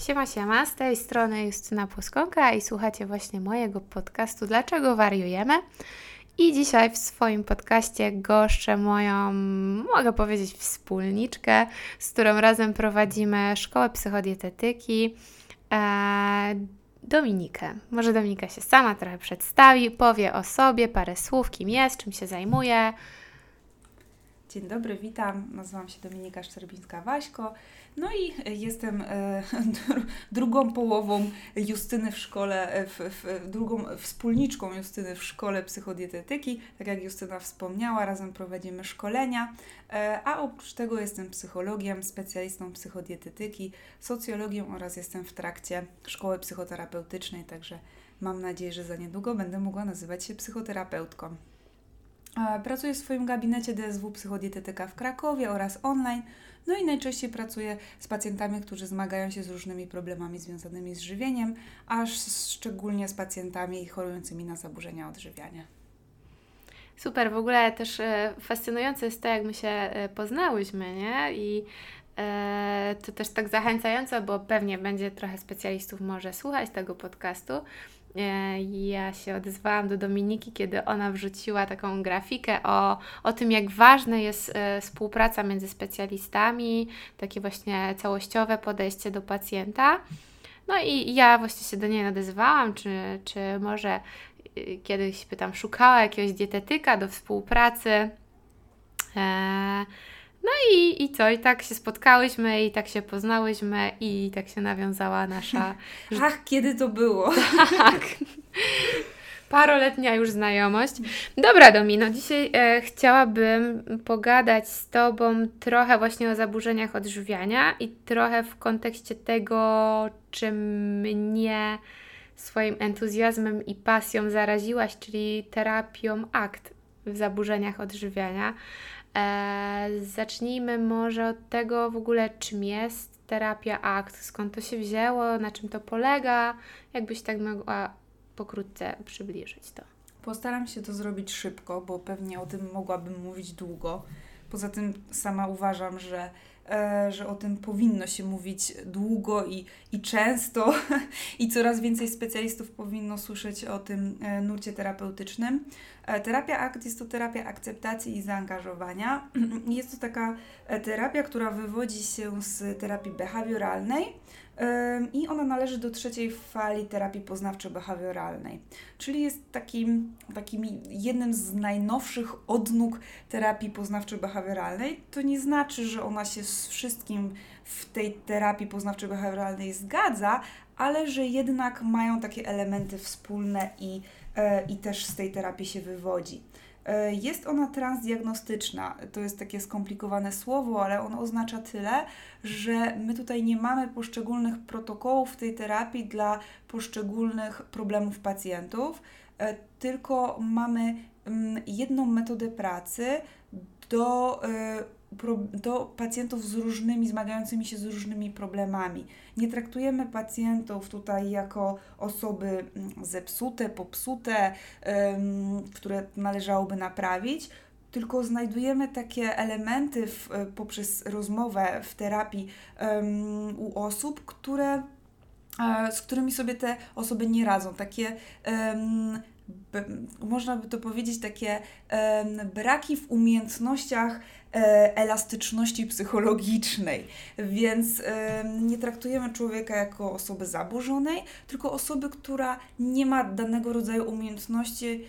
Siema, siema, z tej strony Justyna Płoskonka i słuchacie właśnie mojego podcastu Dlaczego wariujemy? I dzisiaj w swoim podcaście goszczę moją, mogę powiedzieć, wspólniczkę, z którą razem prowadzimy szkołę psychodietetyki, e, Dominikę. Może Dominika się sama trochę przedstawi, powie o sobie, parę słów, kim jest, czym się zajmuje. Dzień dobry, witam. Nazywam się Dominika Szczerbińska-Waśko. No i jestem e, drugą połową Justyny w szkole, e, w, w, drugą wspólniczką Justyny w szkole psychodietetyki. Tak jak Justyna wspomniała, razem prowadzimy szkolenia, e, a oprócz tego jestem psychologiem, specjalistą psychodietetyki, socjologiem oraz jestem w trakcie szkoły psychoterapeutycznej, także mam nadzieję, że za niedługo będę mogła nazywać się psychoterapeutką. Pracuję w swoim gabinecie DSW Psychodietetyka w Krakowie oraz online. No i najczęściej pracuję z pacjentami, którzy zmagają się z różnymi problemami związanymi z żywieniem, a szczególnie z pacjentami chorującymi na zaburzenia odżywiania. Super, w ogóle też e, fascynujące jest to, jak my się e, poznałyśmy, nie? I e, to też tak zachęcające, bo pewnie będzie trochę specjalistów może słuchać tego podcastu, ja się odezwałam do Dominiki, kiedy ona wrzuciła taką grafikę o, o tym, jak ważna jest e, współpraca między specjalistami, takie właśnie całościowe podejście do pacjenta. No i ja właśnie się do niej odezwałam, czy, czy może e, kiedyś by tam szukała jakiegoś dietetyka do współpracy. No i, i co? I tak się spotkałyśmy, i tak się poznałyśmy, i tak się nawiązała nasza. Ach, kiedy to było? Tak. Paroletnia już znajomość. Dobra, Domino, dzisiaj e, chciałabym pogadać z Tobą trochę właśnie o zaburzeniach odżywiania i trochę w kontekście tego, czym mnie swoim entuzjazmem i pasją zaraziłaś, czyli terapią akt w zaburzeniach odżywiania. E, zacznijmy może od tego w ogóle, czym jest terapia ACT, skąd to się wzięło, na czym to polega, jakbyś tak mogła pokrótce przybliżyć to. Postaram się to zrobić szybko, bo pewnie o tym mogłabym mówić długo. Poza tym sama uważam, że E, że o tym powinno się mówić długo i, i często i coraz więcej specjalistów powinno słyszeć o tym e, nurcie terapeutycznym. E, terapia ACT jest to terapia akceptacji i zaangażowania. Jest to taka terapia, która wywodzi się z terapii behawioralnej i ona należy do trzeciej fali terapii poznawczo-behawioralnej, czyli jest takim, takim jednym z najnowszych odnóg terapii poznawczo-behawioralnej. To nie znaczy, że ona się z wszystkim w tej terapii poznawczo-behawioralnej zgadza, ale że jednak mają takie elementy wspólne i, e, i też z tej terapii się wywodzi. E, jest ona transdiagnostyczna. To jest takie skomplikowane słowo, ale ono oznacza tyle, że my tutaj nie mamy poszczególnych protokołów tej terapii dla poszczególnych problemów pacjentów, e, tylko mamy mm, jedną metodę pracy do e, do pacjentów z różnymi, zmagającymi się z różnymi problemami. Nie traktujemy pacjentów tutaj jako osoby mm, zepsute, popsute, które należałoby naprawić, tylko znajdujemy takie elementy w, e, poprzez rozmowę w terapii u osób, które, e, z którymi sobie te osoby nie radzą. Takie można by to powiedzieć, takie braki w umiejętnościach elastyczności psychologicznej, więc nie traktujemy człowieka jako osoby zaburzonej, tylko osoby, która nie ma danego rodzaju umiejętności,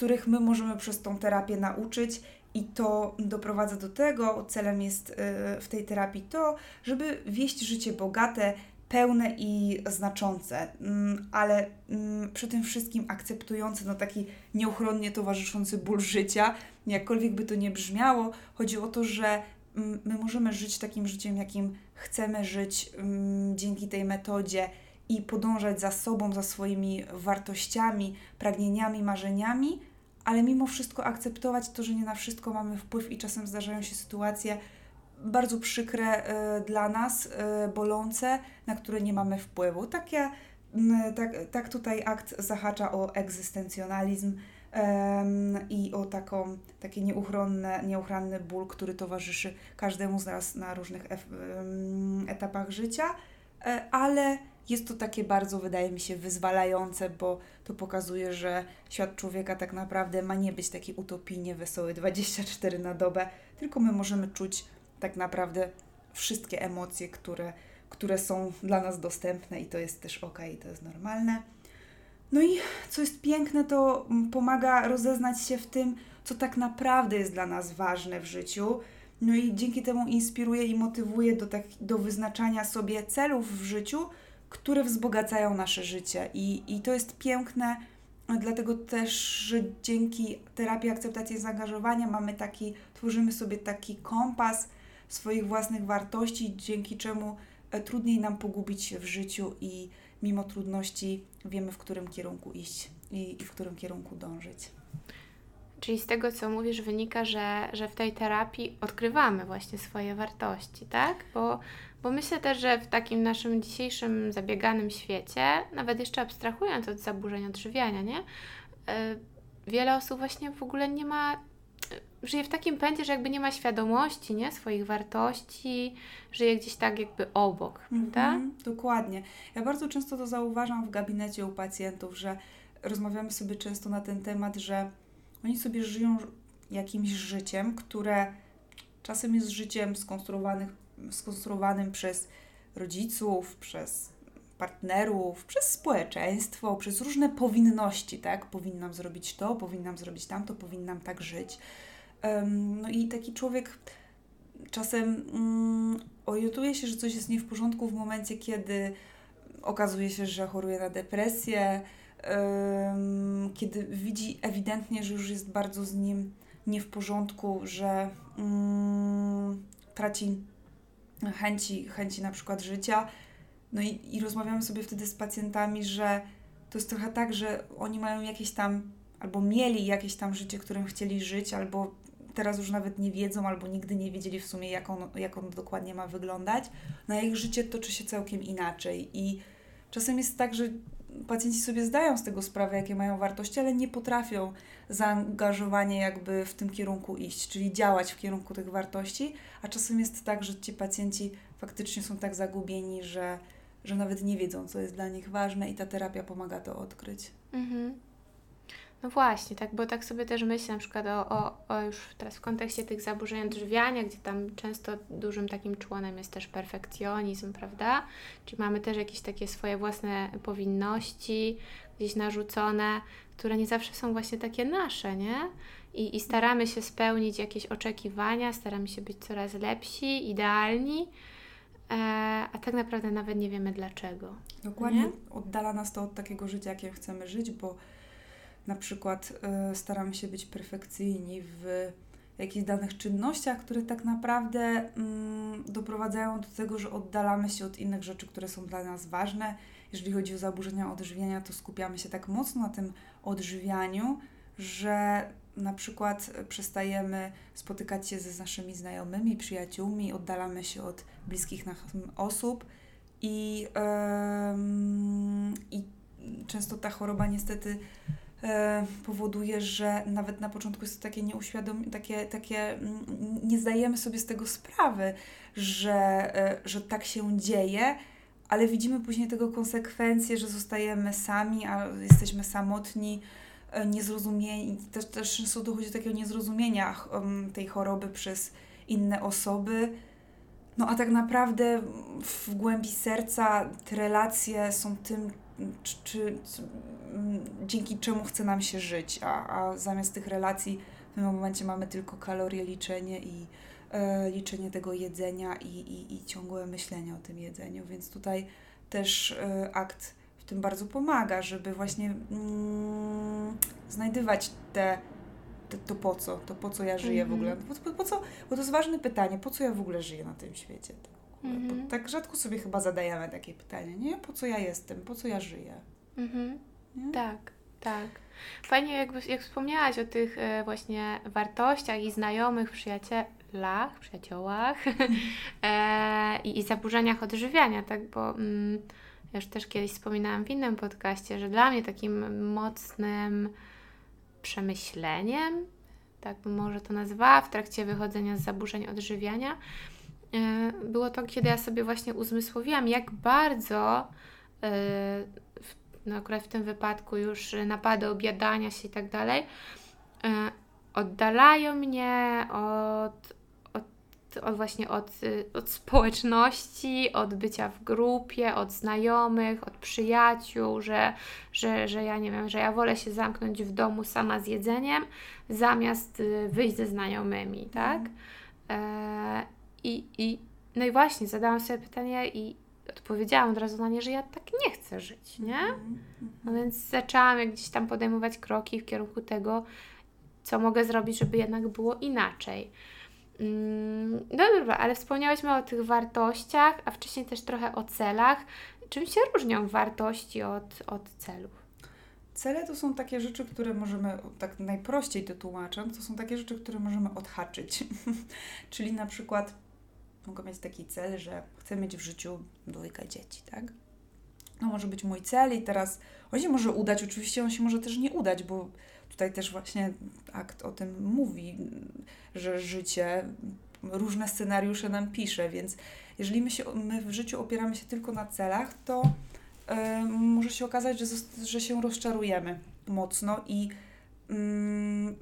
których my możemy przez tą terapię nauczyć. I to doprowadza do tego, celem jest e, w tej terapii to, żeby wieść życie bogate, pełne i znaczące, mm, ale mm, przy tym wszystkim akceptujące no, taki nieuchronnie towarzyszący ból życia, jakkolwiek by to nie brzmiało, chodzi o to, że mm, my możemy żyć takim życiem, jakim chcemy żyć dzięki tej metodzie i podążać za sobą, za swoimi wartościami, pragnieniami, marzeniami, ale mimo wszystko akceptować to, że nie na wszystko mamy wpływ i czasem zdarzają się sytuacje, bardzo przykre y, dla nas, y, bolące, na które nie mamy wpływu. Takie, y, tak, tak tutaj akt zahacza o egzystencjonalizm i o taką, taki nieuchronne, nieuchronny ból, który towarzyszy każdemu z nas na różnych etapach życia. e, ale jest to takie bardzo, wydaje mi się, wyzwalające, bo to pokazuje, że świat człowieka tak naprawdę ma nie być taki utopijnie wesoły 24 na dobę, tylko my możemy czuć tak naprawdę wszystkie emocje, które, które są dla nas dostępne i to jest też ok, to jest normalne. No i co jest piękne, to pomaga rozeznać się w tym, co tak naprawdę jest dla nas ważne w życiu. No i dzięki temu inspiruje i motywuje do, tak, do wyznaczania sobie celów w życiu, które wzbogacają nasze życie. I, I to jest piękne, dlatego też, że dzięki terapii akceptacji i zaangażowania mamy taki, tworzymy sobie taki kompas swoich własnych wartości, dzięki czemu e, trudniej nam pogubić się w życiu i mimo trudności wiemy, w którym kierunku iść i, i w którym kierunku dążyć. Czyli z tego, co mówisz, wynika, że, że w tej terapii odkrywamy właśnie swoje wartości, tak? Bo, bo myślę też, że w takim naszym dzisiejszym zabieganym świecie, nawet jeszcze abstrahując od zaburzeń odżywiania, nie? E, wiele osób właśnie w ogóle nie ma żyje w takim pędzie, że jakby nie ma świadomości, nie? Swoich wartości, żyje gdzieś tak jakby obok, prawda? -hmm, dokładnie. Ja bardzo często to zauważam w gabinecie u pacjentów, że rozmawiamy sobie często na ten temat, że oni sobie żyją jakimś życiem, które czasem jest życiem skonstruowanym przez rodziców, przez partnerów, przez społeczeństwo, przez różne powinności, tak? Powinnam zrobić to, powinnam zrobić tamto, powinnam tak żyć. No i taki człowiek czasem um, orientuje się, że coś jest nie w porządku w momencie, kiedy okazuje się, że choruje na depresję, kiedy widzi ewidentnie, że już jest bardzo z nim nie w porządku, że um, traci chęci, chęci na przykład życia. No i, i rozmawiamy sobie wtedy z pacjentami, że to jest trochę tak, że oni mają jakieś tam, albo mieli jakieś tam życie, którym chcieli żyć, albo teraz już nawet nie wiedzą, albo nigdy nie wiedzieli w sumie, jak ono, jak ono dokładnie ma wyglądać. Na ich życie toczy się całkiem inaczej. I czasem jest tak, że pacjenci sobie zdają z tego sprawę, jakie mają wartości, ale nie potrafią zaangażowanie jakby w tym kierunku iść, czyli działać w kierunku tych wartości, a czasem jest tak, że ci pacjenci faktycznie są tak zagubieni, że, że nawet nie wiedzą, co jest dla nich ważne i ta terapia pomaga to odkryć. Mhm. No właśnie, tak, bo tak sobie też myślę na przykład o, o, o już teraz w kontekście tych zaburzeń odżywiania, gdzie tam często dużym takim członem jest też perfekcjonizm, prawda? Czyli mamy też jakieś takie swoje własne powinności gdzieś narzucone, które nie zawsze są właśnie takie nasze, nie? I, i staramy się spełnić jakieś oczekiwania, staramy się być coraz lepsi, idealni, e, a tak naprawdę nawet nie wiemy dlaczego. Dokładnie, nie? oddala nas to od takiego życia, jakie chcemy żyć, bo na przykład y, staramy się być perfekcyjni w jakichś danych czynnościach, które tak naprawdę mm, doprowadzają do tego, że oddalamy się od innych rzeczy, które są dla nas ważne. Jeżeli chodzi o zaburzenia odżywiania, to skupiamy się tak mocno na tym odżywianiu, że na przykład przestajemy spotykać się ze naszymi znajomymi, przyjaciółmi, oddalamy się od bliskich nam osób i, yy, i często ta choroba niestety powoduje, że nawet na początku jest to takie nieuświadomione, takie, takie mm, nie zdajemy sobie z tego sprawy, że, e, że tak się dzieje, ale widzimy później tego konsekwencje, że zostajemy sami, a jesteśmy samotni, e, niezrozumieni. Też, też często dochodzi do takiego niezrozumienia tej choroby przez inne osoby. No a tak naprawdę w głębi serca te relacje są tym, czy, czy Mm, dzięki czemu chce nam się żyć, a, a zamiast tych relacji w tym momencie mamy tylko kalorie, liczenie i e, liczenie tego jedzenia i, i, i ciągłe myślenie o tym jedzeniu, więc tutaj też e, akt w tym bardzo pomaga, żeby właśnie mm, znajdywać te, te, to po co, to po co ja żyję w ogóle, po, po, po, co, bo to jest ważne pytanie, po co ja w ogóle żyję na tym świecie. Tak, mm tak rzadko sobie chyba zadajemy takie pytanie, nie? Po co ja jestem, po co ja żyję. Mhm. Tak, tak. Fajnie, jak, jak wspomniałaś o tych e, właśnie wartościach i znajomych, przyjacielach, przyjaciołach e, i, i zaburzeniach odżywiania, tak, bo mm, ja już też kiedyś wspominałam w innym podcaście, że dla mnie takim mocnym przemyśleniem, tak bym może to nazwała, w trakcie wychodzenia z zaburzeń odżywiania, było to, kiedy ja sobie właśnie uzmysłowiłam, jak bardzo no akurat w tym wypadku już napady, objadania się i tak dalej, oddalają mnie od, od właśnie od, od społeczności, od bycia w grupie, od znajomych, od przyjaciół, że, że, że ja nie wiem, że ja wolę się zamknąć w domu sama z jedzeniem, zamiast wyjść ze znajomymi, tak? E, i, i, no i właśnie, zadałam sobie pytanie i odpowiedziałam od razu na nie, że ja tak nie chcę żyć, nie? Mhm, no więc zaczęłam jak gdzieś tam podejmować kroki w kierunku tego, co mogę zrobić, żeby jednak było inaczej. Mm, no dobra, ale wspomniałyśmy o tych wartościach, a wcześniej też trochę o celach. Czym się różnią wartości od, od celów? Cele to są takie rzeczy, które możemy, tak najprościej to tłumacząc, to są takie rzeczy, które możemy odhaczyć. Czyli na przykład mogę mieć taki cel, że chcę mieć w życiu dwójkę dzieci, tak? No może być mój cel i teraz on się może udać, oczywiście on się może też nie udać, bo tutaj też właśnie akt o tym mówi, że życie różne scenariusze nam pisze, więc jeżeli my, się, my w życiu opieramy się tylko na celach, to yy, może się okazać, że, że się rozczarujemy mocno i, yy,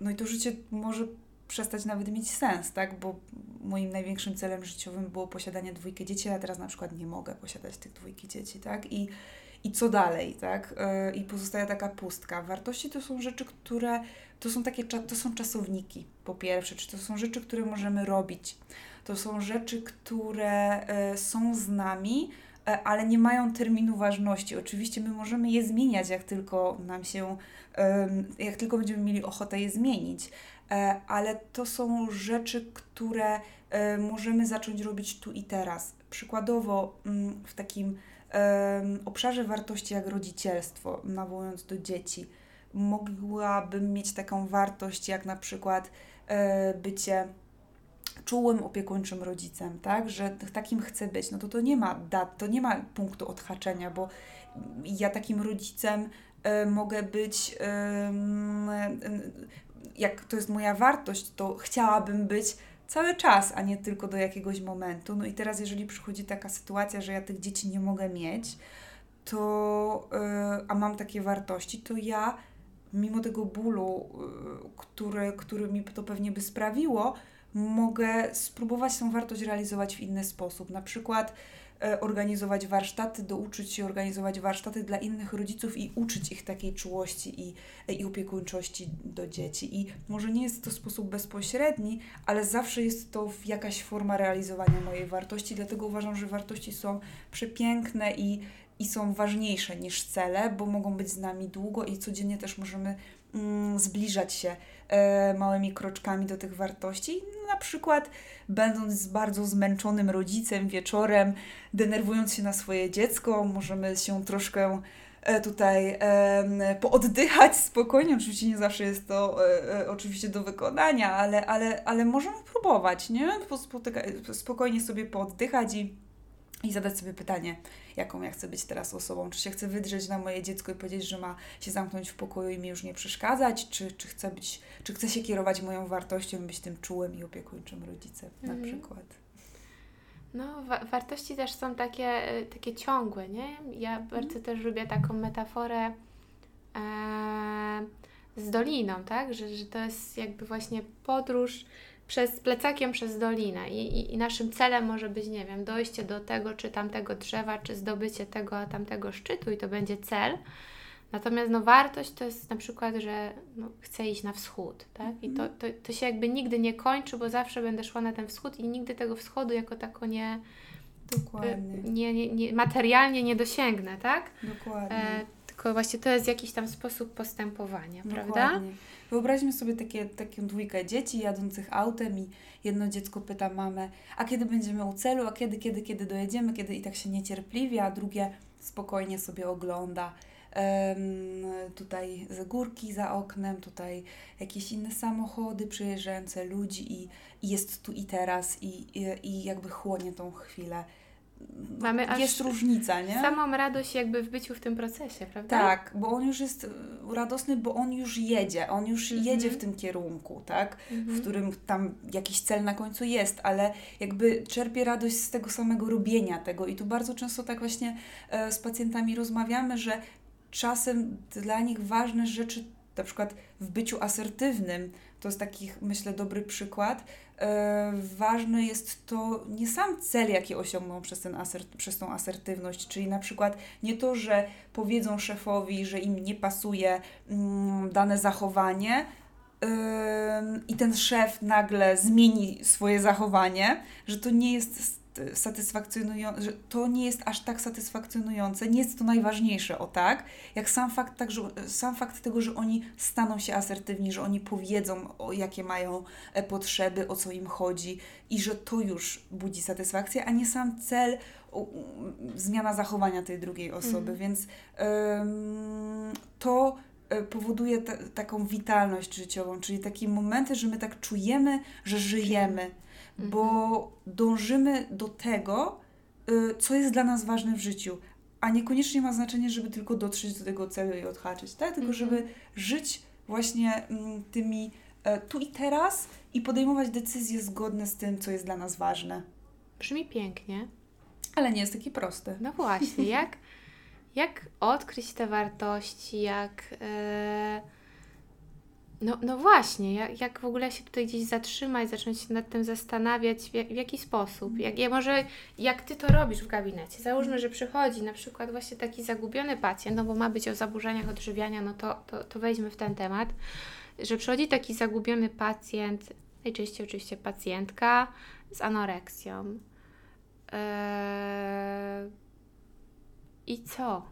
no i to życie może przestać nawet mieć sens, tak? Bo moim największym celem życiowym było posiadanie dwójki dzieci, a teraz na przykład nie mogę posiadać tych dwójki dzieci, tak? I i co dalej, tak? E, I pozostaje taka pustka. Wartości to są rzeczy, które to są takie to są czasowniki, po pierwsze, czy to są rzeczy, które możemy robić. To są rzeczy, które e, są z nami, e, ale nie mają terminu ważności. Oczywiście my możemy je zmieniać, jak tylko nam się, jak tylko będziemy mieli ochotę je zmienić, ale to są rzeczy, które możemy zacząć robić tu i teraz. Przykładowo mm, w takim obszarze wartości jak rodzicielstwo, nawołując do dzieci, mogłabym mieć taką wartość jak na przykład e, bycie czułym, opiekuńczym rodzicem, tak, że takim chcę być, no to to nie ma dat, to nie ma punktu odhaczenia, bo ja takim rodzicem e, mogę być, jak to jest moja wartość, to chciałabym być cały czas, a nie tylko do jakiegoś momentu. No i teraz, jeżeli przychodzi taka sytuacja, że ja tych dzieci nie mogę mieć, to, yy, a mam takie wartości, to ja, mimo tego bólu, yy, który, który mi to pewnie by sprawiło, mogę spróbować tę wartość realizować w inny sposób. Na przykład organizować warsztaty, douczyć się organizować warsztaty dla innych rodziców i uczyć ich takiej czułości i, i opiekuńczości do dzieci. I może nie jest to sposób bezpośredni, ale zawsze jest to jakaś forma realizowania mojej wartości, dlatego uważam, że wartości są przepiękne i, i są ważniejsze niż cele, bo mogą być z nami długo i codziennie też możemy mm, zbliżać się e, małymi kroczkami do tych wartości. Na przykład, będąc bardzo zmęczonym rodzicem wieczorem, denerwując się na swoje dziecko, możemy się troszkę e, tutaj e, pooddychać spokojnie. Oczywiście nie zawsze jest to e, e oczywiście do wykonania, ale, ale, ale możemy próbować, nie? Spokojnie sobie pooddychać i i zadać sobie pytanie, jaką ja chcę być teraz osobą. Czy się chcę wydrzeć na moje dziecko i powiedzieć, że ma się zamknąć w pokoju i mi już nie przeszkadzać, czy, czy, chcę, być, czy chcę się kierować moją wartością, być tym czułym i opiekuńczym rodzicem mhm. na przykład. No, wa wartości też są takie, e, takie ciągłe, nie? Ja mhm. bardzo też lubię taką metaforę e, z doliną, tak? Że, że to jest jakby właśnie podróż przez plecakiem przez dolinę I, i, i, naszym celem może być, nie wiem, dojście do tego czy tamtego drzewa, czy zdobycie tego a tamtego szczytu i to będzie cel. Natomiast no, wartość to jest na przykład, że no, chcę iść na wschód, tak? I to, to, to się jakby nigdy nie kończy, bo zawsze będę szła na ten wschód i nigdy tego wschodu jako tako nie, Dokładnie. nie, nie, nie materialnie nie dosięgnę, tak? Dokładnie. E, tylko właśnie to jest jakiś tam sposób postępowania, Dokładnie. prawda? Wyobraźmy sobie takie, taką dwójkę dzieci jadących autem i jedno dziecko pyta mamę, a kiedy będziemy u celu, a kiedy, kiedy, kiedy dojedziemy, kiedy i tak się niecierpliwie, a drugie spokojnie sobie ogląda tutaj górki za oknem, tutaj jakieś inne samochody przejeżdżające ludzi i, i jest tu i teraz i, i, i jakby chłonie tą chwilę. Mamy jest różnica, nie? Samą radość jakby w byciu w tym procesie, prawda? Tak, bo on już jest e, radosny, bo on już jedzie, on już mhm. jedzie w tym kierunku, tak? Mhm. W którym tam jakiś cel na końcu jest, ale jakby czerpie radość z tego samego robienia tego i tu bardzo często tak właśnie e, z pacjentami rozmawiamy, że czasem dla nich ważne rzeczy, na przykład w byciu asertywnym, to jest taki, myślę, dobry przykład, E, ważne jest to nie sam cel, jaki osiągną przez, ten asert, przez tą asertywność, czyli na przykład nie to, że powiedzą szefowi, że im nie pasuje mm, dane zachowanie, i ten szef nagle zmieni swoje zachowanie, że to nie jest satysfakcjonujące, że to nie jest aż tak satysfakcjonujące, nie jest to najważniejsze, o tak, jak sam fakt, tak, że, sam fakt tego, że oni staną się asertywni, że oni powiedzą, o jakie mają e, potrzeby, o co im chodzi i że to już budzi satysfakcję, a nie sam cel, o, zmiana zachowania tej drugiej osoby, mhm. więc ym, to e, powoduje taką witalność życiową, czyli takie momenty, że my tak czujemy, że żyjemy bo mhm. dążymy do tego, y, co jest dla nas ważne w życiu, a niekoniecznie ma znaczenie, żeby tylko dotrzeć do tego celu i odhaczyć, tak? Tylko żeby mhm. żyć właśnie mm, tymi e, tu i teraz i podejmować decyzje zgodne z tym, co jest dla nas ważne. Brzmi pięknie. Ale nie jest taki prosty. No właśnie, jak, jak odkryć te wartości, jak... Yy no, no właśnie, jak, jak w ogóle się tutaj gdzieś zatrzymać, zacząć się nad tym zastanawiać, w, w jaki sposób. Jak, ja może jak ty to robisz w gabinecie. Załóżmy, że przychodzi na przykład właśnie taki zagubiony pacjent, no bo ma być o zaburzeniach odżywiania, no to, to, to w ten temat, że przychodzi taki zagubiony pacjent, najczęściej oczywiście pacjentka z anoreksją. Eee, I co?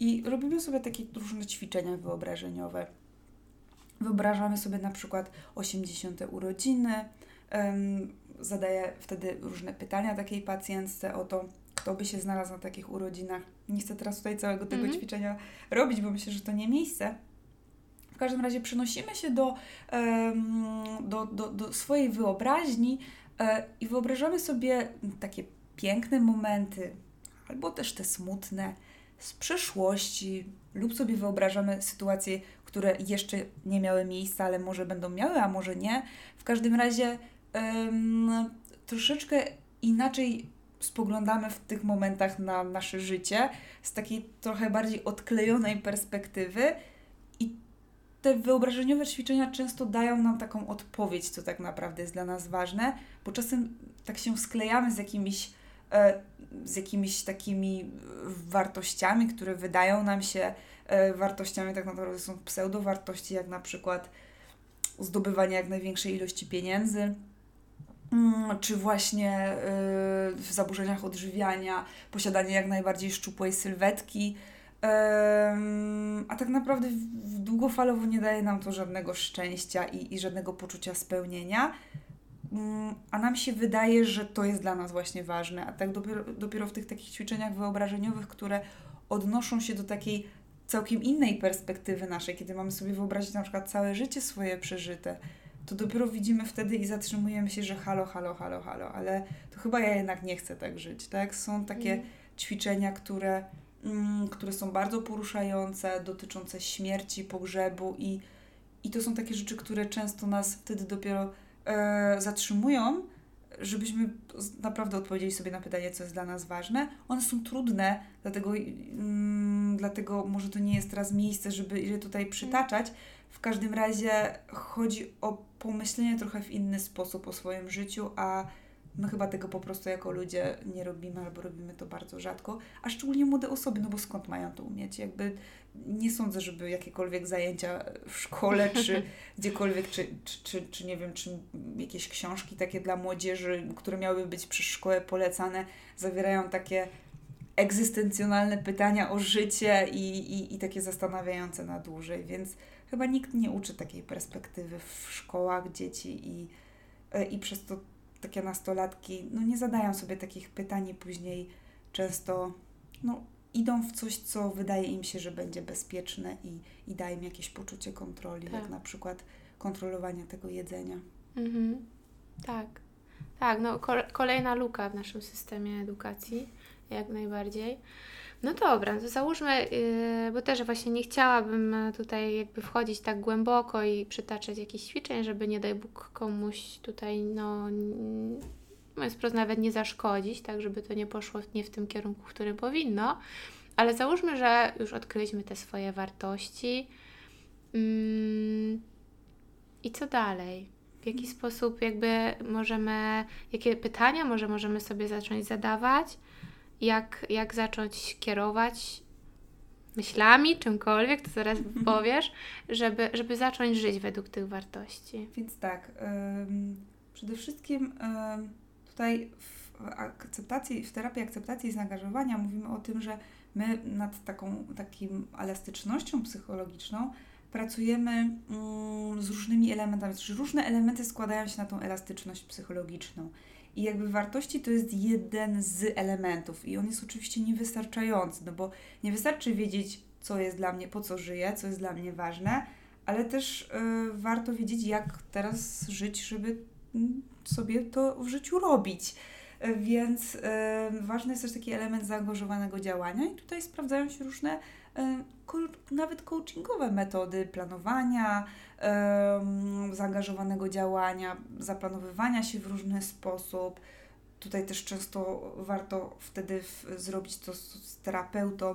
I robimy sobie takie różne ćwiczenia wyobrażeniowe Wyobrażamy sobie na przykład 80. urodziny, zadaję wtedy różne pytania takiej pacjentce o to, kto by się znalazł na takich urodzinach. Nie chcę teraz tutaj całego tego mm -hmm. ćwiczenia robić, bo myślę, że to nie miejsce. W każdym razie przenosimy się do, do, do, do swojej wyobraźni e, i wyobrażamy sobie takie piękne momenty, albo też te smutne z przeszłości, lub sobie wyobrażamy sytuacje, które jeszcze nie miały miejsca, ale może będą miały, a może nie. W każdym razie um, troszeczkę inaczej spoglądamy w tych momentach na nasze życie, z takiej trochę bardziej odklejonej perspektywy i te wyobrażeniowe ćwiczenia często dają nam taką odpowiedź, co tak naprawdę jest dla nas ważne, bo czasem tak się sklejamy z jakimiś z jakimiś takimi wartościami, które wydają nam się E, wartościami tak naprawdę są pseudowartości, jak na przykład zdobywanie jak największej ilości pieniędzy, mm, czy właśnie e, w zaburzeniach odżywiania, posiadanie jak najbardziej szczupłej sylwetki. A tak naprawdę długofalowo nie daje nam to żadnego szczęścia i, i żadnego poczucia spełnienia. A nam się wydaje, że to jest dla nas właśnie ważne. A tak dopiero, dopiero w tych takich ćwiczeniach wyobrażeniowych, które odnoszą się do takiej całkiem innej perspektywy naszej, kiedy mamy sobie wyobrazić na przykład całe życie swoje przeżyte, to dopiero widzimy wtedy i zatrzymujemy się, że halo, halo, halo, halo, ale to chyba ja jednak nie chcę tak żyć, tak? Są takie mm. ćwiczenia, które, mm, które są bardzo poruszające, dotyczące śmierci, pogrzebu i, i to są takie rzeczy, które często nas wtedy dopiero e, zatrzymują, żebyśmy naprawdę odpowiedzieli sobie na pytanie, co jest dla nas ważne. One są trudne, dlatego, mm, dlatego może to nie jest teraz miejsce, żeby je tutaj przytaczać. W każdym razie chodzi o pomyślenie trochę w inny sposób o swoim życiu, a my chyba tego po prostu jako ludzie nie robimy albo robimy to bardzo rzadko, a szczególnie młode osoby, no bo skąd mają to umieć? Jakby nie sądzę, żeby jakiekolwiek zajęcia w szkole, czy gdziekolwiek, czy, czy, czy, czy, nie wiem, czy jakieś książki takie dla młodzieży, które miałyby być przez szkołę polecane, zawierają takie egzystencjonalne pytania o życie i, i, i takie zastanawiające na dłużej, więc chyba nikt nie uczy takiej perspektywy w szkołach dzieci i, i przez to takie nastolatki no nie zadają sobie takich pytań i później często no, idą w coś, co wydaje im się, że będzie bezpieczne i, i daje im jakieś poczucie kontroli, tak. jak na przykład kontrolowanie tego jedzenia. Mhm. Tak. Tak, no kolejna luka w naszym systemie edukacji, jak najbardziej. No dobra, to załóżmy, yy, bo też właśnie nie chciałabym tutaj jakby wchodzić tak głęboko i przytaczać jakichś ćwiczeń, żeby nie daj Bóg komuś tutaj, no, mówiąc wprost, nawet nie zaszkodzić, tak, żeby to nie poszło nie w tym kierunku, w którym powinno. Ale załóżmy, że już odkryliśmy te swoje wartości. Yy, I co dalej? W jaki sposób jakby możemy, jakie pytania może możemy sobie zacząć zadawać? Jak, jak zacząć kierować myślami, czymkolwiek, to zaraz powiesz, żeby, żeby zacząć żyć według tych wartości. Więc tak, ym, przede wszystkim ym, tutaj w akceptacji, w terapii akceptacji i zaangażowania mówimy o tym, że my nad taką takim elastycznością psychologiczną pracujemy mm, z różnymi elementami, znaczy różne elementy składają się na tą elastyczność psychologiczną. I jakby wartości to jest jeden z elementów i on jest oczywiście niewystarczający, no bo nie wystarczy wiedzieć, co jest dla mnie, po co żyję, co jest dla mnie ważne, ale też y, warto wiedzieć, jak teraz żyć, żeby mm, sobie to w życiu robić. Y, więc y, ważny jest też taki element zaangażowanego działania i tutaj sprawdzają się różne nawet coachingowe metody planowania, zaangażowanego działania, zaplanowywania się w różny sposób. Tutaj też często warto wtedy zrobić to z terapeutą,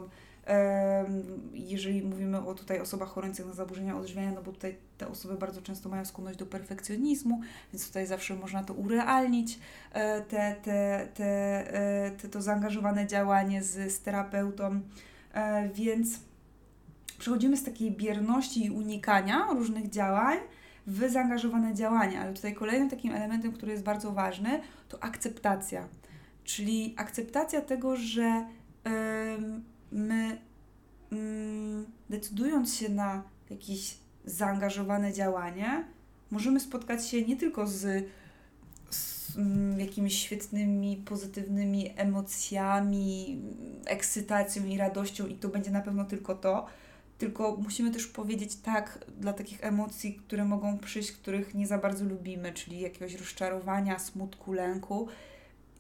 jeżeli mówimy o tutaj osobach chorujących na zaburzenia odżywiania, no bo tutaj te osoby bardzo często mają skłonność do perfekcjonizmu, więc tutaj zawsze można to urealnić, e, te, te, te, e, te, to zaangażowane działanie z, z terapeutą, e, więc przechodzimy z takiej bierności i unikania różnych działań w zaangażowane działania, ale tutaj kolejnym takim elementem, który jest bardzo ważny, to akceptacja. Czyli akceptacja tego, że yy, my yy, decydując się na jakieś zaangażowane działanie, możemy spotkać się nie tylko z, z yy, jakimiś świetnymi, pozytywnymi emocjami, ekscytacją i radością, i to będzie na pewno tylko to, tylko musimy też powiedzieć tak dla takich emocji, które mogą przyjść, których nie za bardzo lubimy, czyli jakiegoś rozczarowania, smutku, lęku.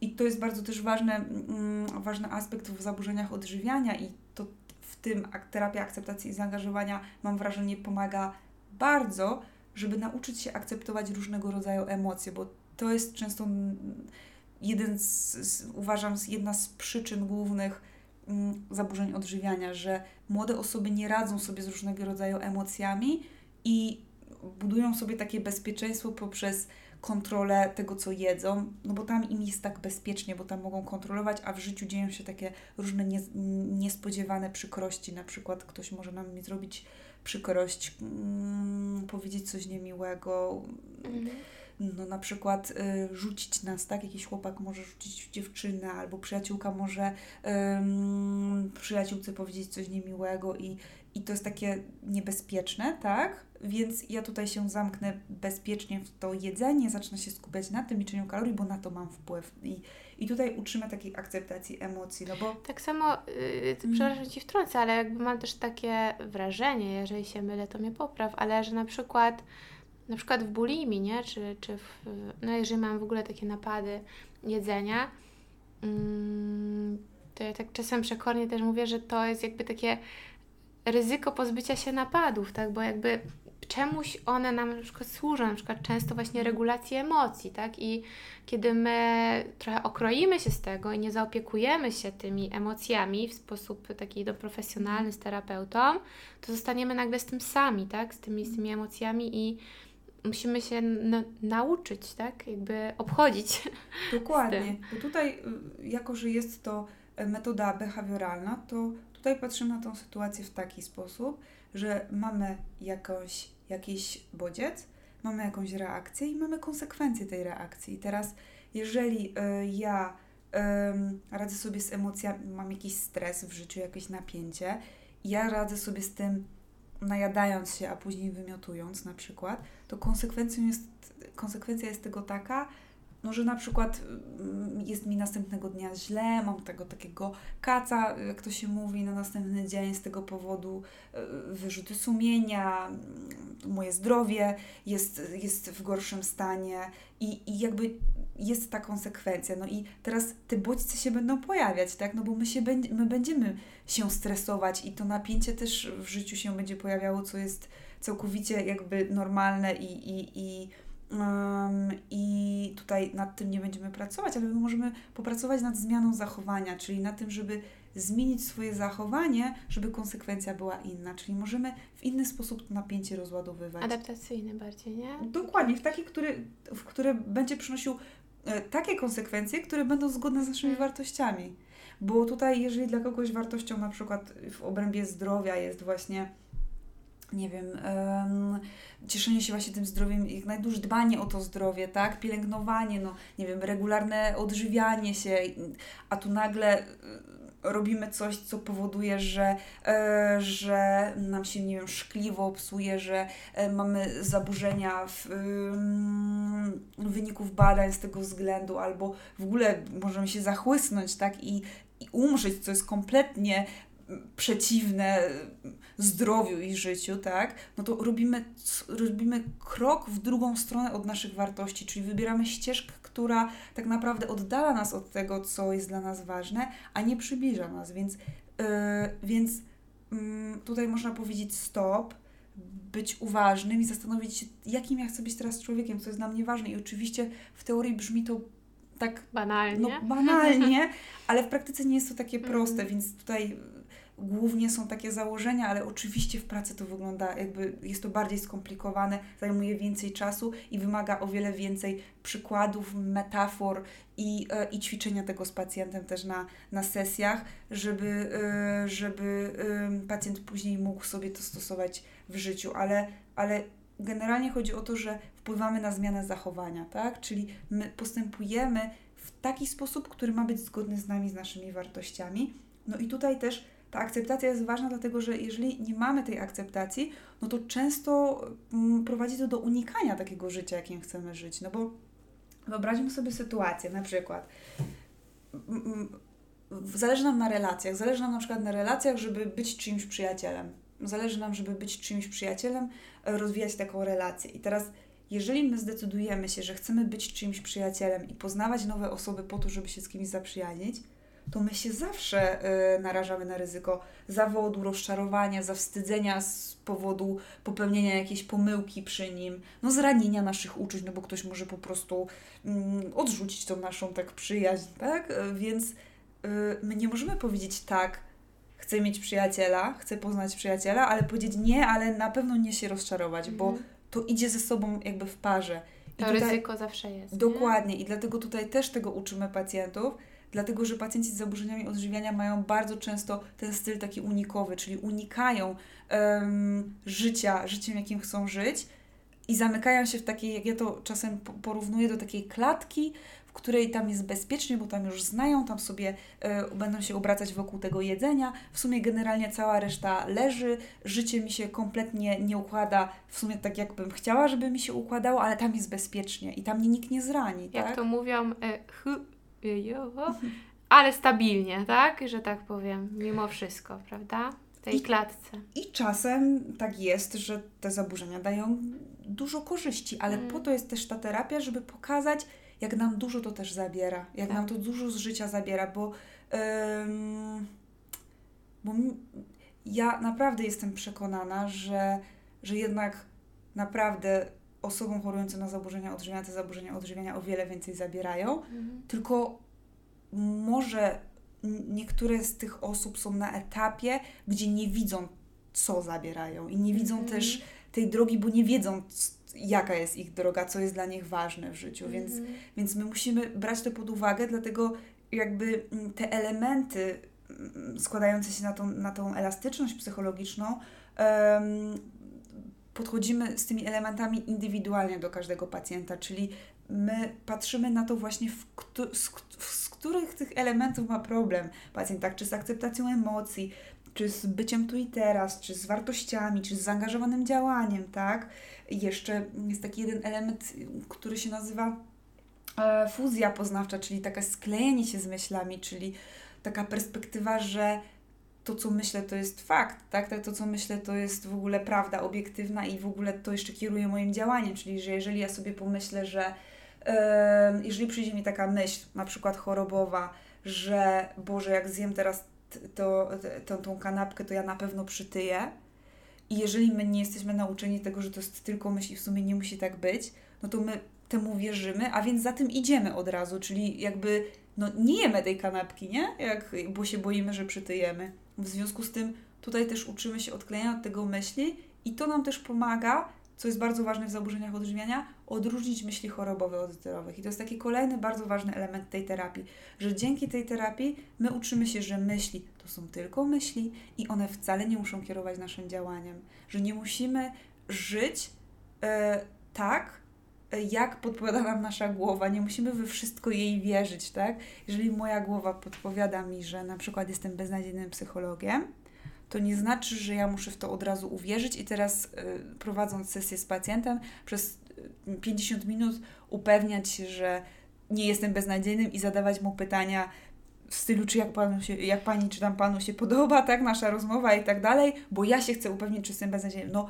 I to jest bardzo też ważny, mm, ważny aspekt w zaburzeniach odżywiania i to w tym terapia akceptacji i zaangażowania mam wrażenie pomaga bardzo, żeby nauczyć się akceptować różnego rodzaju emocje, bo to jest często jeden z, z uważam, jedna z przyczyn głównych Mm, zaburzeń odżywiania, że młode osoby nie radzą sobie z różnego rodzaju emocjami i budują sobie takie bezpieczeństwo poprzez kontrolę tego, co jedzą, no bo tam im jest tak bezpiecznie, bo tam mogą kontrolować, a w życiu dzieją się takie różne nie, niespodziewane przykrości. Na przykład ktoś może nam zrobić przykrość, mm, powiedzieć coś niemiłego. Mhm no na przykład y, rzucić nas, tak? Jakiś chłopak może rzucić dziewczynę, albo przyjaciółka może ym, przyjaciółce powiedzieć coś niemiłego i, i to jest takie niebezpieczne, tak? Więc ja tutaj się zamknę bezpiecznie w to jedzenie, zacznę się skupiać na tym liczeniu kalorii, bo na to mam wpływ. I, i tutaj uczymy takiej akceptacji emocji, no bo... Tak samo, yy, przepraszam Ci wtrącę, ale jakby mam też takie wrażenie, jeżeli się mylę, to mnie popraw, ale że na przykład na przykład w bulimii, nie? Czy, czy w, no jeżeli mam w ogóle takie napady jedzenia, mm, to ja tak czasem przekornie też mówię, że to jest jakby takie ryzyko pozbycia się napadów, tak? Bo jakby czemuś one nam na przykład służą, na przykład często właśnie regulacji emocji, tak? I kiedy my trochę okroimy się z tego i nie zaopiekujemy się tymi emocjami w sposób taki do profesjonalny z terapeutą, to zostaniemy nagle z tym sami, tak? Z tymi, z tymi emocjami i musimy się nauczyć, tak? Jakby obchodzić. Dokładnie. Bo tutaj, y, jako że jest to e, metoda behawioralna, to tutaj patrzymy na tą sytuację w taki sposób, że mamy jakąś, jakiś bodziec, mamy jakąś reakcję i mamy konsekwencje tej reakcji. I teraz, jeżeli y, ja y, radzę sobie z emocjami, mam jakiś stres w życiu, jakieś napięcie, ja radzę sobie z tym najadając się, a później wymiotując na przykład, to konsekwencją jest, konsekwencja jest tego taka, no, że na przykład mm, jest mi następnego dnia źle, mam tego takiego kaca, jak to się mówi, na następny dzień z tego powodu e, wyrzuty sumienia, mm, moje zdrowie jest, jest w gorszym stanie i, i jakby jest ta konsekwencja. No i teraz te bodźce się będą pojawiać, tak? No bo my, się będzie, my będziemy się stresować i to napięcie też w życiu się będzie pojawiało, co jest całkowicie jakby normalne i, i, i Um, I tutaj nad tym nie będziemy pracować, ale my możemy popracować nad zmianą zachowania, czyli na tym, żeby zmienić swoje zachowanie, żeby konsekwencja była inna. Czyli możemy w inny sposób to napięcie rozładowywać. Adaptacyjny bardziej, nie? Dokładnie, w taki, który, w który będzie przynosił e, takie konsekwencje, które będą zgodne z naszymi hmm. wartościami. Bo tutaj, jeżeli dla kogoś wartością na przykład w obrębie zdrowia jest właśnie nie wiem, um, cieszenie się właśnie tym zdrowiem, jak najdłużej dbanie o to zdrowie, tak? Pielęgnowanie, no nie wiem, regularne odżywianie się, a tu nagle e, robimy coś, co powoduje, że, e, że nam się, nie wiem, szkliwo psuje, że e, mamy zaburzenia w, w wyników badań z tego względu, albo w ogóle możemy się zachłysnąć, tak? I, i umrzeć, co jest kompletnie przeciwne zdrowiu i życiu, tak, no to robimy, robimy krok w drugą stronę od naszych wartości, czyli wybieramy ścieżkę, która tak naprawdę oddala nas od tego, co jest dla nas ważne, a nie przybliża nas, więc, yy, więc yy, tutaj można powiedzieć stop, być uważnym i zastanowić się, jakim ja chcę być teraz człowiekiem, co jest dla mnie ważne. I oczywiście w teorii brzmi to tak banalnie, no, banalnie ale w praktyce nie jest to takie proste, mm. więc tutaj głównie są takie założenia, ale oczywiście w pracy to wygląda jakby jest to bardziej skomplikowane, zajmuje więcej czasu i wymaga o wiele więcej przykładów, metafor i, e, i ćwiczenia tego z pacjentem też na, na sesjach, żeby, e, żeby pacjent później mógł sobie to stosować w życiu, ale, ale generalnie chodzi o to, że wpływamy na zmianę zachowania, tak? Czyli my postępujemy w taki sposób, który ma być zgodny z nami, z naszymi wartościami. No i tutaj też ta akceptacja jest ważna, dlatego że jeżeli nie mamy tej akceptacji, no to często mm, prowadzi to do unikania takiego życia, jakim chcemy żyć. No bo wyobraźmy sobie sytuację, na przykład mm, mm, zależy nam na relacjach, zależy nam na przykład na relacjach, żeby być czyimś przyjacielem. Zależy nam, żeby być czyimś przyjacielem, e, rozwijać taką relację. I teraz jeżeli my zdecydujemy się, że chcemy być czyimś przyjacielem i poznawać nowe osoby po to, żeby się z kimś zaprzyjaźnić, to my się zawsze y, narażamy na ryzyko zawodu, rozczarowania, zawstydzenia z powodu popełnienia jakiejś pomyłki przy nim, no zranienia naszych uczuć, no bo ktoś może po prostu y, odrzucić tą naszą tak przyjaźń, tak? Y, więc y, my nie możemy powiedzieć tak, chcę mieć przyjaciela, chcę poznać przyjaciela, ale powiedzieć nie, ale na pewno nie się rozczarować, bo mhm. to idzie ze sobą jakby w parze. I to tutaj, ryzyko zawsze jest. Dokładnie. Nie? I dlatego tutaj też tego uczymy pacjentów, dlatego że pacjenci z zaburzeniami odżywiania mają bardzo często ten styl taki unikowy, czyli unikają um, życia, życiem, jakim chcą żyć i zamykają się w takiej, jak ja to czasem porównuję do takiej klatki, w której tam jest bezpiecznie, bo tam już znają, tam sobie y, będą się obracać wokół tego jedzenia. W sumie generalnie cała reszta leży, życie mi się kompletnie nie układa, w sumie tak jakbym chciała, żeby mi się układało, ale tam jest bezpiecznie i tam mnie nikt nie zrani. Jak tak? to mówią, y, ale stabilnie, tak? Że tak powiem, mimo wszystko, prawda? W tej I, klatce. I czasem tak jest, że te zaburzenia dają dużo korzyści, ale mm. po to jest też ta terapia, żeby pokazać, jak nam dużo to też zabiera, jak tak. nam to dużo z życia zabiera, bo, ym, bo ja naprawdę jestem przekonana, że, że jednak naprawdę osobom chorującym na zaburzenia odżywiania te zaburzenia odżywiania o wiele więcej zabierają, mhm. tylko może niektóre z tych osób są na etapie, gdzie nie widzą, co zabierają i nie widzą mhm. też tej drogi, bo nie wiedzą, jaka jest ich droga, co jest dla nich ważne w życiu, mhm. więc, więc my musimy brać to pod uwagę, dlatego jakby te elementy składające się na tą, na tą elastyczność psychologiczną um, podchodzimy z tymi elementami indywidualnie do każdego pacjenta, czyli my patrzymy na to właśnie, w, z, z których tych elementów ma problem pacjent, tak, czy z akceptacją emocji, czy z byciem tu i teraz, czy z wartościami, czy z zaangażowanym działaniem, tak. Jeszcze jest taki jeden element, który się nazywa e, fuzja poznawcza, czyli takie sklejenie się z myślami, czyli taka perspektywa, że to, co myślę, to jest fakt, tak? To, co myślę, to jest w ogóle prawda obiektywna i w ogóle to jeszcze kieruje moim działaniem, czyli że jeżeli ja sobie pomyślę, że jeżeli przyjdzie mi taka myśl, na przykład chorobowa, że Boże, jak zjem teraz to, to, tą kanapkę, to ja na pewno przytyję. I jeżeli my nie jesteśmy nauczeni tego, że to jest tylko myśl i w sumie nie musi tak być, no to my temu wierzymy, a więc za tym idziemy od razu, czyli jakby no nie jemy tej kanapki, nie? Jak, bo się boimy, że przytyjemy. W związku z tym tutaj też uczymy się odklejania od tego myśli i to nam też pomaga, co jest bardzo ważne w zaburzeniach odżywiania, odróżnić myśli chorobowe od zdrowych. I to jest taki kolejny bardzo ważny element tej terapii, że dzięki tej terapii my uczymy się, że myśli to są tylko myśli i one wcale nie muszą kierować naszym działaniem, że nie musimy żyć e, tak, jak podpowiada nam nasza głowa. Nie musimy we wszystko jej wierzyć, tak? Jeżeli moja głowa podpowiada mi, że na przykład jestem beznadziejnym psychologiem, to nie znaczy, że ja muszę w to od razu uwierzyć i teraz y, prowadząc sesję z pacjentem przez 50 y, minut upewniać się, że nie jestem beznadziejnym i zadawać mu pytania w stylu, czy jak, panu się, jak pani, czy tam panu się podoba, tak, nasza rozmowa i tak dalej, bo ja się chcę upewnić, czy jestem beznadziejnym. No,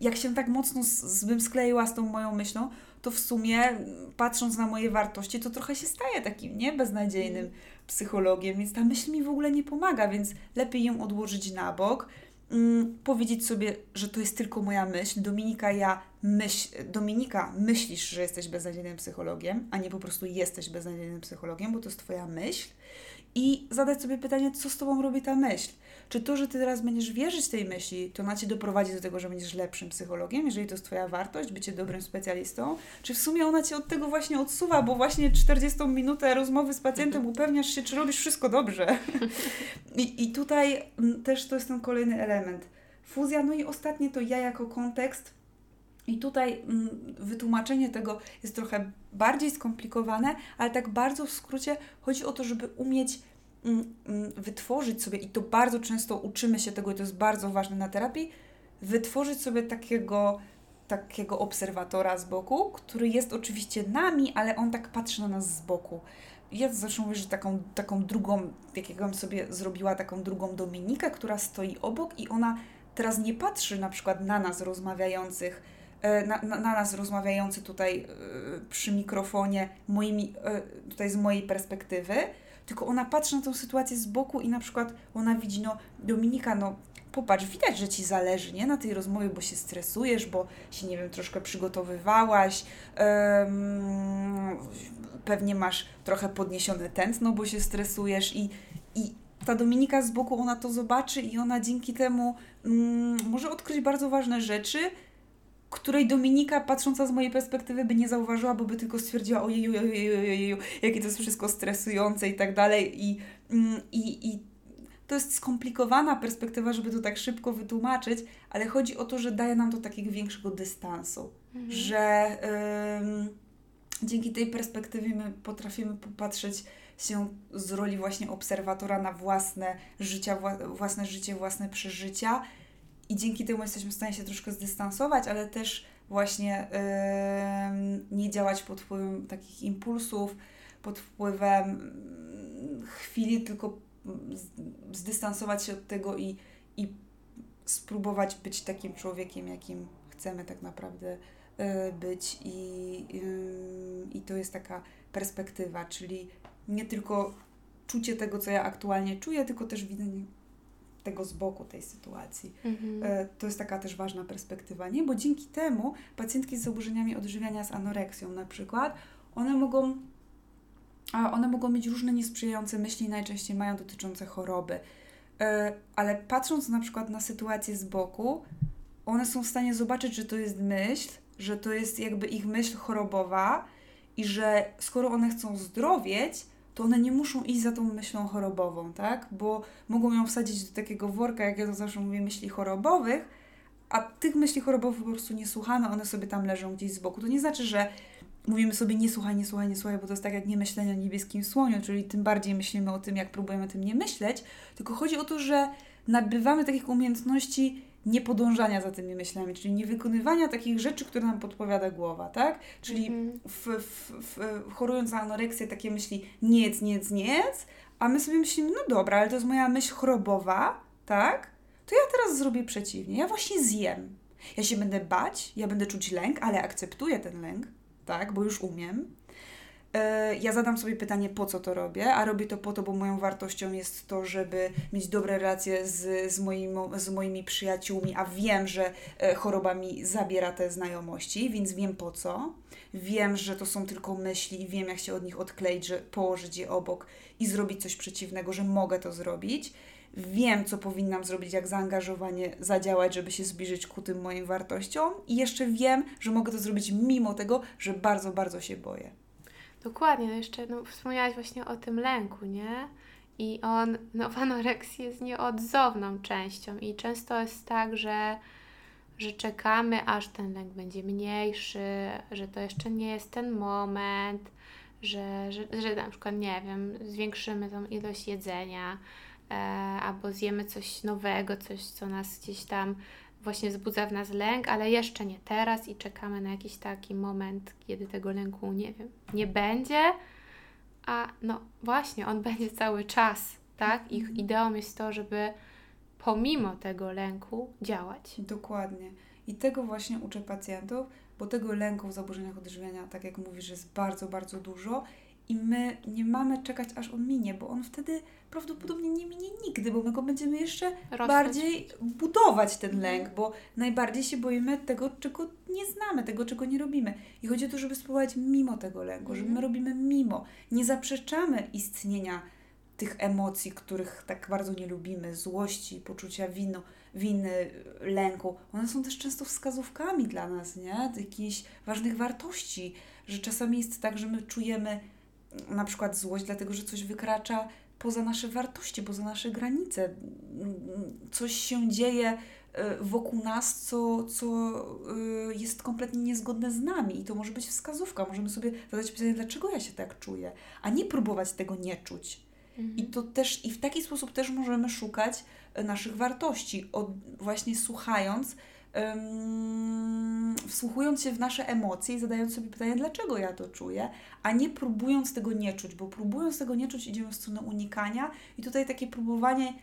jak się tak mocno z, z, bym skleiła z tą moją myślą, to w sumie patrząc na moje wartości, to trochę się staje takim, nie, beznadziejnym psychologiem, więc ta myśl mi w ogóle nie pomaga, więc lepiej ją odłożyć na bok, mm, powiedzieć sobie, że to jest tylko moja myśl. Dominika, ja myśl, Dominika, myślisz, że jesteś beznadziejnym psychologiem, a nie po prostu jesteś beznadziejnym psychologiem, bo to jest Twoja myśl. I zadać sobie pytanie, co z Tobą robi ta myśl. Czy to, że Ty teraz będziesz wierzyć tej myśli, to ona Cię doprowadzi do tego, że będziesz lepszym psychologiem, jeżeli to jest Twoja wartość, bycie dobrym specjalistą? Czy w sumie ona Cię od tego właśnie odsuwa, bo właśnie 40 minutę rozmowy z pacjentem mhm. upewniasz się, czy robisz wszystko dobrze? I, I tutaj mm, też to jest ten kolejny element. Fuzja, no i ostatnie to ja jako kontekst. I tutaj mm, wytłumaczenie tego jest trochę bardziej skomplikowane, ale tak bardzo w skrócie chodzi o to, żeby umieć wytworzyć sobie, i to bardzo często uczymy się tego, i to jest bardzo ważne na terapii, wytworzyć sobie takiego, takiego obserwatora z boku, który jest oczywiście nami, ale on tak patrzy na nas z boku. Ja zawsze mówię, że taką, taką drugą, jakiego sobie zrobiła, taką drugą Dominikę, która stoi obok i ona teraz nie patrzy na przykład na nas rozmawiających, e, na, na, na nas rozmawiający tutaj e, przy mikrofonie, moimi, e, tutaj z mojej perspektywy, tylko ona patrzy na tą sytuację z boku i na przykład ona widzi, no Dominika, no popatrz, widać, że Ci zależy, nie, na tej rozmowie, bo się stresujesz, bo się, nie wiem, troszkę przygotowywałaś, um, pewnie masz trochę podniesione tętno, bo się stresujesz i, i ta Dominika z boku, ona to zobaczy i ona dzięki temu um, może odkryć bardzo ważne rzeczy, której Dominika, patrząca z mojej perspektywy, by nie zauważyła, bo by tylko stwierdziła, ojeju, ojeju, ojeju, jakie to jest wszystko stresujące i tak dalej. I, mm, i, i to jest skomplikowana perspektywa, żeby to tak szybko wytłumaczyć, ale chodzi o to, że daje nam to takiego większego dystansu, mhm. że ym, dzięki tej perspektywie my potrafimy popatrzeć się z roli właśnie obserwatora na własne życia, własne życie, własne przeżycia i dzięki temu jesteśmy w stanie się troszkę zdystansować, ale też właśnie yy, nie działać pod wpływem takich impulsów, pod wpływem mm, chwili, tylko zdystansować się od tego i, i spróbować być takim człowiekiem, jakim chcemy tak naprawdę yy, być. I, I to jest taka perspektywa, czyli nie tylko czucie tego, co ja aktualnie czuję, tylko też widzenie tego z boku tej sytuacji. Mhm. E, to jest taka też ważna perspektywa, nie? Bo dzięki temu pacjentki z zaburzeniami odżywiania z anoreksją na przykład, one mogą one mogą mieć różne niesprzyjające myśli, najczęściej mają dotyczące choroby. E, ale patrząc na przykład na sytuację z boku, one są w stanie zobaczyć, że to jest myśl, że to jest jakby ich myśl chorobowa i że skoro one chcą zdrowieć, to one nie muszą iść za tą myślą chorobową, tak? Bo mogą ją wsadzić do takiego worka, jak ja to zawsze mówię, myśli chorobowych, a tych myśli chorobowych po prostu nie słuchamy, one sobie tam leżą gdzieś z boku. To nie znaczy, że mówimy sobie nie słuchaj, nie słuchaj, nie słuchaj, bo to jest tak jak nie myślenie o niebieskim słoniu, czyli tym bardziej myślimy o tym, jak próbujemy o tym nie myśleć, tylko chodzi o to, że nabywamy takich umiejętności niepodążania za tymi myślami, czyli nie wykonywania takich rzeczy, które nam podpowiada głowa, tak? Czyli mhm. w, w, w, chorując na anoreksję takie myśli nie jedz, nie jedz, nie jedz, a my sobie myślimy, no dobra, ale to jest moja myśl chorobowa, tak? To ja teraz zrobię przeciwnie, ja właśnie zjem. Ja się będę bać, ja będę czuć lęk, ale akceptuję ten lęk, tak? Bo już umiem ja zadam sobie pytanie, po co to robię, a robię to po to, bo moją wartością jest to, żeby mieć dobre relacje z, z, moimi, z moimi przyjaciółmi, a wiem, że e, choroba mi zabiera te znajomości, więc wiem po co. Wiem, że to są tylko myśli i wiem, jak się od nich odkleić, że położyć je obok i zrobić coś przeciwnego, że mogę to zrobić. Wiem, co powinnam zrobić, jak zaangażowanie zadziałać, żeby się zbliżyć ku tym moim wartościom, i jeszcze wiem, że mogę to zrobić mimo tego, że bardzo, bardzo się boję. Dokładnie, no jeszcze no, wspomniałaś właśnie o tym lęku, nie? I on no, w anoreksji jest nieodzowną częścią i często jest tak, że, że czekamy, aż ten lęk będzie mniejszy, że to jeszcze nie jest ten moment, że, że, że na przykład, nie wiem, zwiększymy tą ilość jedzenia e, albo zjemy coś nowego, coś, co nas gdzieś tam właśnie wzbudza w nas lęk, ale jeszcze nie teraz i czekamy na jakiś taki moment, kiedy tego lęku, nie wiem, nie będzie, a no właśnie, on będzie cały czas, tak? Ich mhm. ideą jest to, żeby pomimo tego lęku działać. Dokładnie. I tego właśnie uczę pacjentów, bo tego lęku w zaburzeniach odżywiania, tak jak mówisz, jest bardzo, bardzo dużo i my nie mamy czekać, aż on minie, bo on wtedy prawdopodobnie nie minie nigdy, bo my go będziemy jeszcze Rosnąć. bardziej budować ten mhm. lęk, bo najbardziej się boimy tego, czego nie znamy, tego, czego nie robimy. I chodzi o to, żeby spróbować mimo tego lęku, mm. że my robimy mimo. Nie zaprzeczamy istnienia tych emocji, których tak bardzo nie lubimy, złości, poczucia winu, winy, lęku. One są też często wskazówkami dla nas, nie? Jakichś ważnych wartości, że czasami jest tak, że my czujemy na przykład złość, dlatego że coś wykracza poza nasze wartości, poza nasze granice. Coś się dzieje e, wokół nas, co, co e, jest kompletnie niezgodne z nami i to może być wskazówka. Możemy sobie zadać pytanie, dlaczego ja się tak czuję, a nie próbować tego nie czuć. Mhm. I to też, i w taki sposób też możemy szukać e, naszych wartości, od, właśnie słuchając um, wsłuchując się w nasze emocje i zadając sobie pytanie, dlaczego ja to czuję, a nie próbując tego nie czuć, bo próbując tego nie czuć, idziemy w stronę unikania i tutaj takie próbowanie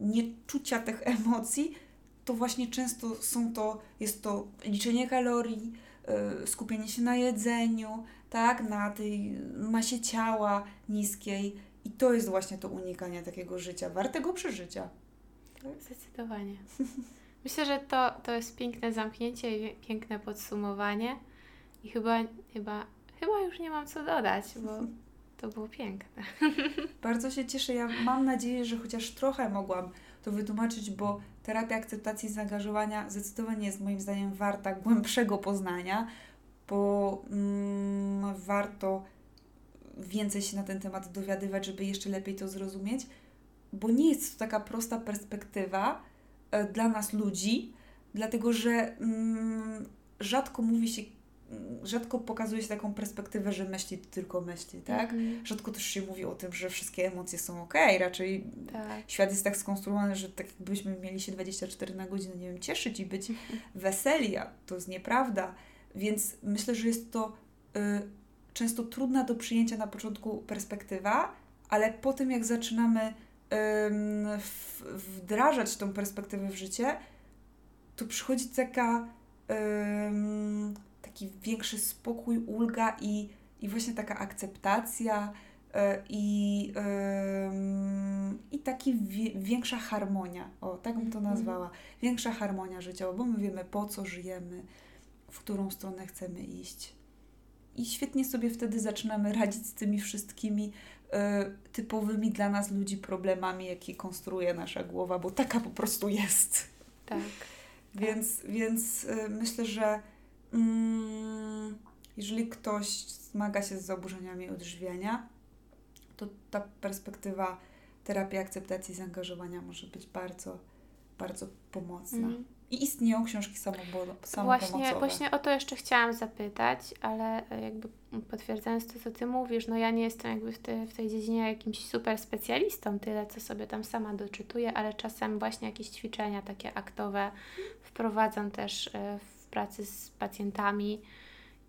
nieczucia tych emocji, to właśnie często są to, jest to liczenie kalorii, yy, skupienie się na jedzeniu, tak, na tej masie ciała niskiej i to jest właśnie to unikanie takiego życia, wartego przeżycia. Zdecydowanie. Myślę, że to, to jest piękne zamknięcie i piękne podsumowanie. I chyba, chyba, chyba już nie mam co dodać, bo to było piękne. Bardzo się cieszę. Ja mam nadzieję, że chociaż trochę mogłam to wytłumaczyć, bo terapia akceptacji zaangażowania zdecydowanie jest moim zdaniem warta głębszego poznania, bo mm, warto więcej się na ten temat dowiadywać, żeby jeszcze lepiej to zrozumieć, bo nie jest to taka prosta perspektywa, dla nas ludzi, dlatego że mm, rzadko mówi się, mm, rzadko pokazuje się taką perspektywę, że myśli to tylko myśli, tak? Mm. Rzadko też się mówi o tym, że wszystkie emocje są ok, raczej tak. świat jest tak skonstruowany, że tak jakbyśmy mieli się 24 na godzinę, nie wiem, cieszyć i być weseli, a to jest nieprawda. Więc myślę, że jest to y, często trudna do przyjęcia na początku perspektywa, ale po tym jak zaczynamy wdrażać tą perspektywę w życie, to przychodzi taka taki większy spokój, ulga i, i właśnie taka akceptacja e, i, i taki większa harmonia, o tak bym to mhm. nazwała, większa harmonia życiowa, bo my wiemy po co żyjemy, w którą stronę chcemy iść. I świetnie sobie wtedy zaczynamy radzić z tymi wszystkimi y, typowymi dla nas ludzi problemami, jakie konstruuje nasza głowa, bo taka po prostu jest. Tak. więc tak. więc y, myślę, że mm, jeżeli ktoś zmaga się z zaburzeniami odżywiania, to ta perspektywa terapii akceptacji zaangażowania może być bardzo, bardzo pomocna. Mm. I istnieją książki samopomocowe. Właśnie, właśnie o to jeszcze chciałam zapytać, ale jakby potwierdzając to, co Ty mówisz, no ja nie jestem jakby w, te, w tej dziedzinie jakimś super specjalistą, tyle co sobie tam sama doczytuję, ale czasem właśnie jakieś ćwiczenia takie aktowe wprowadzam też e, w pracy z pacjentami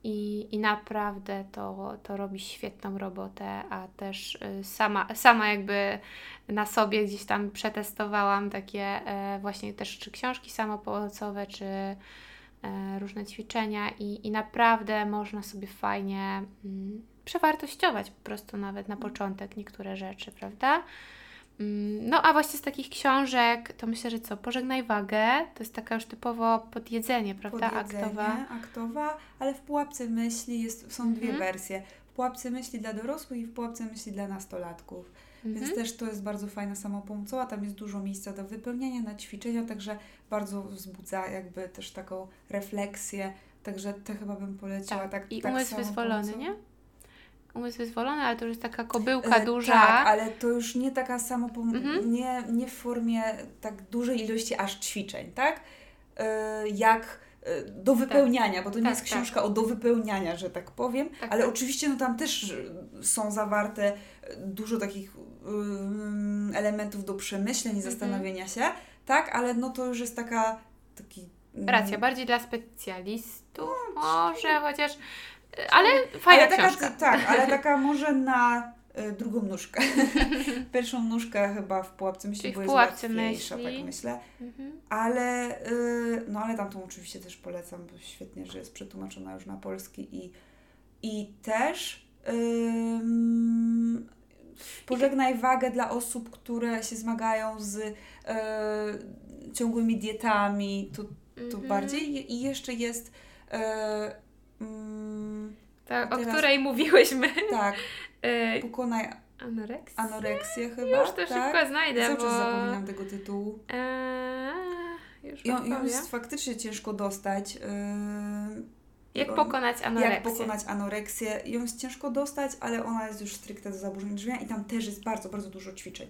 i, i naprawdę to, to robi świetną robotę, a też y, sama, sama jakby na sobie gdzieś tam przetestowałam takie e, właśnie też czy książki samopomocowe, czy e, różne ćwiczenia i, i naprawdę można sobie fajnie mm, przewartościować po prostu nawet na początek niektóre rzeczy, prawda? Mm, no a właśnie z takich książek, to myślę, że co? Pożegnaj wagę, to jest taka już typowo podjedzenie, prawda? Podjedzenie, aktowa. aktowa, ale w pułapce myśli jest, są dwie Mhm. wersje. W pułapce myśli dla dorosłych i w pułapce myśli dla nastolatków. Więc Mhm. też to jest bardzo fajna samopomocowa, tam jest dużo miejsca do wypełniania, na ćwiczenia, także bardzo wzbudza jakby też taką refleksję. Także to chyba bym poleciła. Tak, I tak umysł wyzwolony, nie? Umysł wyzwolony, ale to już jest taka kobyłka E, duża. Tak, ale to już nie taka samopom... Mhm. nie, nie w formie tak dużej ilości aż ćwiczeń, tak? E, jak e, do wypełniania, bo to nie Tak, jest tak. książka o do wypełniania, że tak powiem, Tak, ale tak. oczywiście no tam też są zawarte dużo takich ym, elementów do przemyśleń i Mhm. zastanowienia się, tak? Ale no to już jest taka taki... mm, Racja, bardziej dla specjalistów może, chociaż... Ale fajna ale taka, książka. Tak, ale taka może na y, drugą nóżkę. Pierwszą nóżkę chyba w pułapce myśli, Czyli w bo jest pułapce łatwiejsza, myśli. tak myślę. Mhm. Ale, y, no ale tamtą oczywiście też polecam, bo świetnie, że jest przetłumaczona już na polski i, i też ym, pożegnaj wagę dla osób, które się zmagają z y, ciągłymi dietami, to, to Mhm. bardziej. I jeszcze jest mm, Ta, o teraz- której mówiłyśmy. tak, Y, pokonaj Anoreksja? anoreksję chyba, Już to tak? szybko znajdę, Cały bo... czas zapominam tego tytułu. Eee, już I on, powiem. jest faktycznie ciężko dostać. Yy, Jak on- pokonać anoreksję. Jak pokonać anoreksję. Ją jest ciężko dostać, ale ona jest już stricte do zaburzeń drzwia i tam też jest bardzo, bardzo dużo ćwiczeń.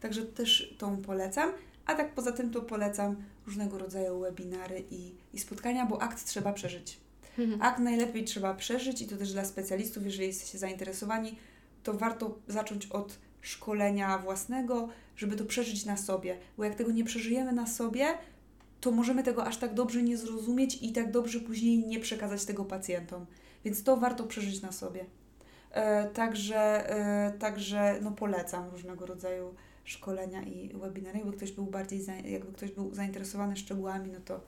Także też tą polecam. A tak poza tym to polecam różnego rodzaju webinary i, i spotkania, bo akt trzeba przeżyć. Mhm. Akt najlepiej trzeba przeżyć i to też dla specjalistów, jeżeli jesteście zainteresowani, to warto zacząć od szkolenia własnego, żeby to przeżyć na sobie. Bo jak tego nie przeżyjemy na sobie, to możemy tego aż tak dobrze nie zrozumieć i tak dobrze później nie przekazać tego pacjentom. Więc to warto przeżyć na sobie. E, także, e, także no polecam różnego rodzaju szkolenia i webinary. Jakby ktoś był bardziej, za, jakby ktoś był zainteresowany szczegółami, no to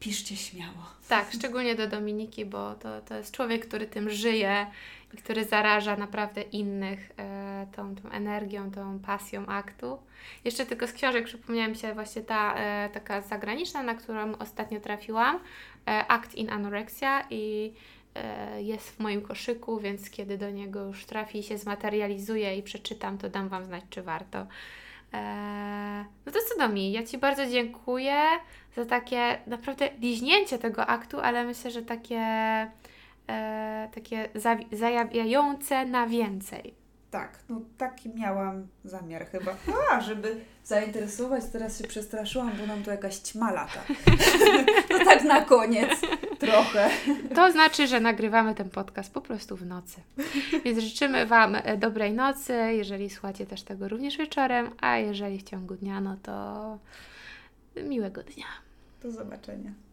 piszcie śmiało. Tak, szczególnie do Dominiki, bo to, to jest człowiek, który tym żyje i który zaraża naprawdę innych e, tą, tą energią, tą pasją aktu. Jeszcze tylko z książek przypomniała mi się właśnie ta e, taka zagraniczna, na którą ostatnio trafiłam, e, Act in Anorexia i e, jest w moim koszyku, więc kiedy do niego już trafi i się zmaterializuje i przeczytam, to dam Wam znać, czy warto. Eee, no to co do mi, ja Ci bardzo dziękuję za takie naprawdę liźnięcie tego aktu, ale myślę, że takie, e, takie zajawiające na więcej. Tak, no taki miałam zamiar chyba. A, żeby zainteresować, teraz się przestraszyłam, bo nam tu jakaś ćma lata. to tak na koniec trochę. To znaczy, że nagrywamy ten podcast po prostu w nocy. Więc życzymy Wam e, dobrej nocy, jeżeli słuchacie też tego również wieczorem, a jeżeli w ciągu dnia, no to miłego dnia. Do zobaczenia.